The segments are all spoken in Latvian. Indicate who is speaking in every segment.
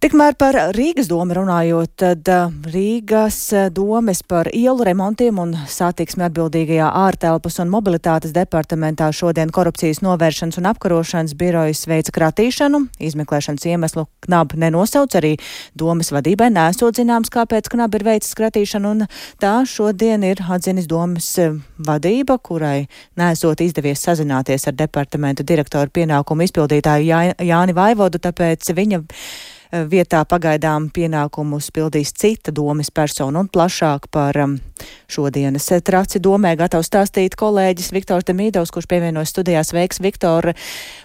Speaker 1: Tikmēr par Rīgas domu runājot, tad Rīgas domes par ielu remontiem un satiksmi atbildīgajā ārtelpas un mobilitātes departamentā šodien korupcijas novēršanas un apkarošanas birojas veica kratīšanu. Izmeklēšanas iemeslu knab nenosauc arī domas vadībai, nesot zināms, kāpēc knab ir veicis kratīšanu, un tā šodien ir atzinis domas vadība, kurai nesot izdevies sazināties ar departamenta direktoru pienākumu izpildītāju Jā, Jāni Vaivodu, tāpēc viņa vietā pagaidām pienākumus pildīs cita domas persona un plašāk par šodienas traci domē gatavs stāstīt kolēģis Viktors Demīdovs, kurš pievienojas studijās veiks Viktor.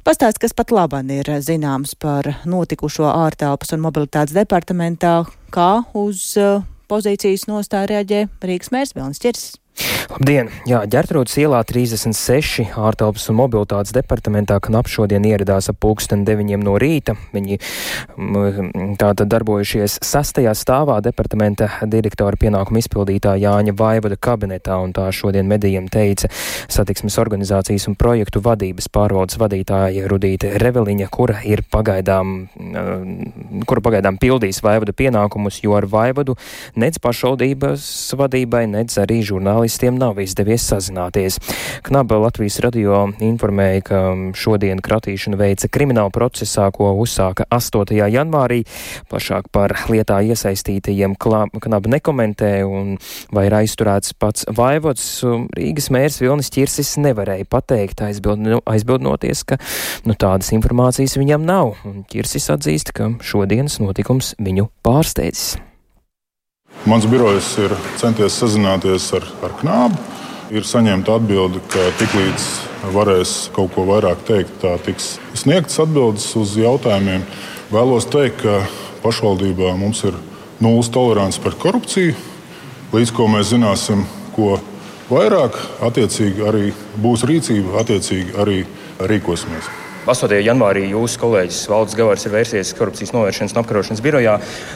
Speaker 1: Pastāst, kas pat laban ir zināms par notikušo ārtelpas un mobilitātes departamentā, kā uz uh, pozīcijas nostāja reaģē Rīgas mērs Vilnis Čirsis.
Speaker 2: Labdien! Jā, ģērtrūdas ielā 36 ārtelpas un mobilitātes departamentā knap šodien ieradās ap pulksten 9 no rīta. Viņi tātad darbojušies sastajā stāvā departamenta direktora pienākuma izpildītā Jāņa Vaivada kabinetā, un tā šodien medijiem teica satiksmes organizācijas un projektu vadības pārvaldes vadītāja Rudīte Reveliņa, kura ir pagaidām, kura pagaidām pildīs Vaivada pienākumus, jo ar Vaivadu nec pašvaldības vadībai, nec arī žurnāli žurnālistiem nav izdevies sazināties. Knaba Latvijas radio informēja, ka šodien kratīšanu veica krimināla procesā, ko uzsāka 8. janvārī. Plašāk par lietā iesaistītajiem Knaba nekomentē un vai ir aizturēts pats vaivots. Rīgas mērs Vilnis Čirsis nevarēja pateikt, aizbild, aizbildnoties, ka nu, tādas informācijas viņam nav. Un Čirsis atzīst, ka šodienas notikums viņu pārsteidzis.
Speaker 3: Mans birojs ir centies sazināties ar, ar knābu. Ir saņemta atbilde, ka tiklīdz varēs kaut ko vairāk teikt, tā tiks sniegtas atbildes uz jautājumiem. Vēlos teikt, ka pašvaldībā mums ir nulles tolerants pret korupciju. Līdz ko mēs zināsim, ko vairāk, attiecīgi arī būs rīcība, attiecīgi arī rīkosimies.
Speaker 2: 8. janvārī jūsu kolēģis Valdis Gavārs ir vērsies korupcijas novēršanas un apkarošanas birojā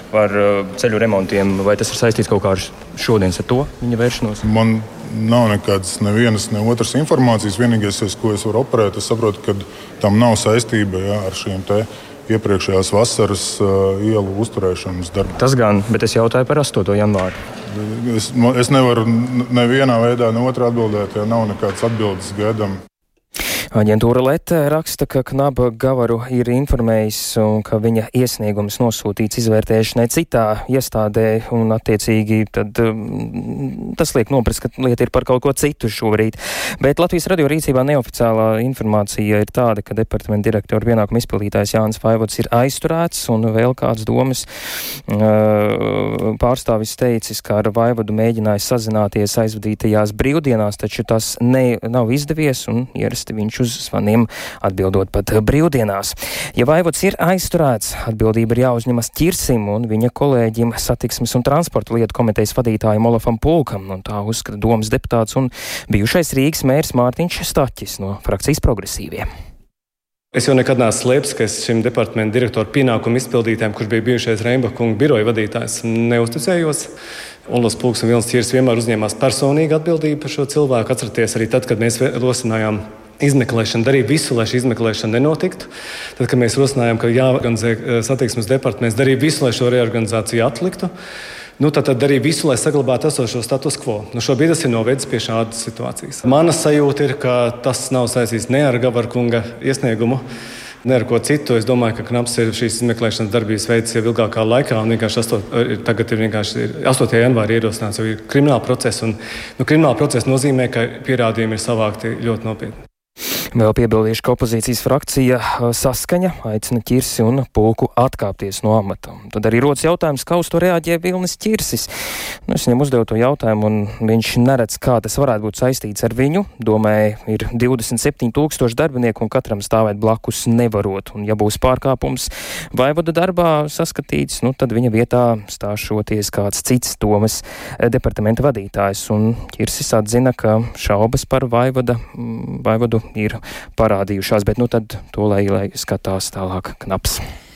Speaker 2: par uh, ceļu remontiem. Vai tas ir saistīts kaut kā ar šodienas ar to viņa vēršanos?
Speaker 3: Man nav nekādas nevienas, ne otras informācijas. Vienīgais, ko es varu operēt, es saprotu, ka tam nav saistība ja, ar šiem te iepriekšējās vasaras uh, ielu uzturēšanas darbiem.
Speaker 2: Tas gan, bet es jautāju par 8. janvāru.
Speaker 3: Es, es nevaru nevienā veidā, ne otrā atbildēt, ja nav nekādas atbildes gaidām.
Speaker 2: Aģentūra Lete raksta, ka Knaba Gavaru ir informējis un ka viņa iesniegums nosūtīts izvērtēšanai citā iestādē un attiecīgi tad um, tas liek noprast, ka lieta ir par kaut ko citu šobrīd. Bet Latvijas radio rīcībā neoficiālā informācija ir tāda, ka departamenta direktora pienākuma izpildītājs Jānis Faivots ir aizturēts un vēl kāds domas uh, pārstāvis teicis, ka ar Vaivodu mēģinājis sazināties aizvadītajās brīvdienās, taču tas ne, nav izdevies un ierasti viņš uz zvaniem, atbildot pat brīvdienās. Ja vaivots ir aizturēts, atbildība ir jāuzņemas ķirsim un viņa kolēģim satiksmes un transporta lietu komitejas vadītājiem Olafam Pulkam, un tā uzskata domas deputāts un bijušais Rīgas mērs Mārtiņš Staķis no frakcijas progresīviem.
Speaker 4: Es jau nekad neesmu slēpis, ka es šim departamentu direktoru pienākumu izpildītājam, kurš bija bijušais Reimba kunga biroja vadītājs, neusticējos. Olas Pūks un Vilnis Čirs vienmēr uzņēmās personīgu atbildību par šo cilvēku. Atcerieties arī tad, kad mēs rosinājām izmeklēšanu, darīja visu, lai šī izmeklēšana nenotiktu. Tad, kad mēs rosinājām, ka jāorganizē eh, satiksmes departaments, darīja visu, lai šo reorganizāciju atliktu. Nu, tad, tad darīja visu, lai saglabātu esošo status quo. Nu, šobrīd tas ir novedis pie šādas situācijas. Mana sajūta ir, ka tas nav saistīts ne ar Gavarkunga iesniegumu. Ne ar ko citu. Es domāju, ka Knaps ir šīs izmeklēšanas darbības veids jau ilgākā laikā. Vienkārši 8, tagad ir vienkārši 8. janvārī ierosināts jau krimināla process. Un, nu, krimināla process nozīmē, ka pierādījumi ir savākti ļoti nopietni.
Speaker 2: Vēl piebildīšu, ka opozīcijas frakcija saskaņa aicina ķirsi un pulku atkāpties no amata. Tad arī rodas jautājums, kā uz to reaģē Vilnis ķirsis. Nu, es viņam uzdevu to jautājumu, un viņš neredz, kā tas varētu būt saistīts ar viņu. Domāju, ir 27 tūkstoši darbinieku, un katram stāvēt blakus nevarot. Un, ja būs pārkāpums vaivada darbā saskatīts, nu, tad viņa vietā stāšoties kāds cits domas departamenta vadītājs. Un ķirsis atzina, ka šaubas par vaivada, vaivadu ir parādījušās, bet nu tad to lai, lai skatās tālāk knaps.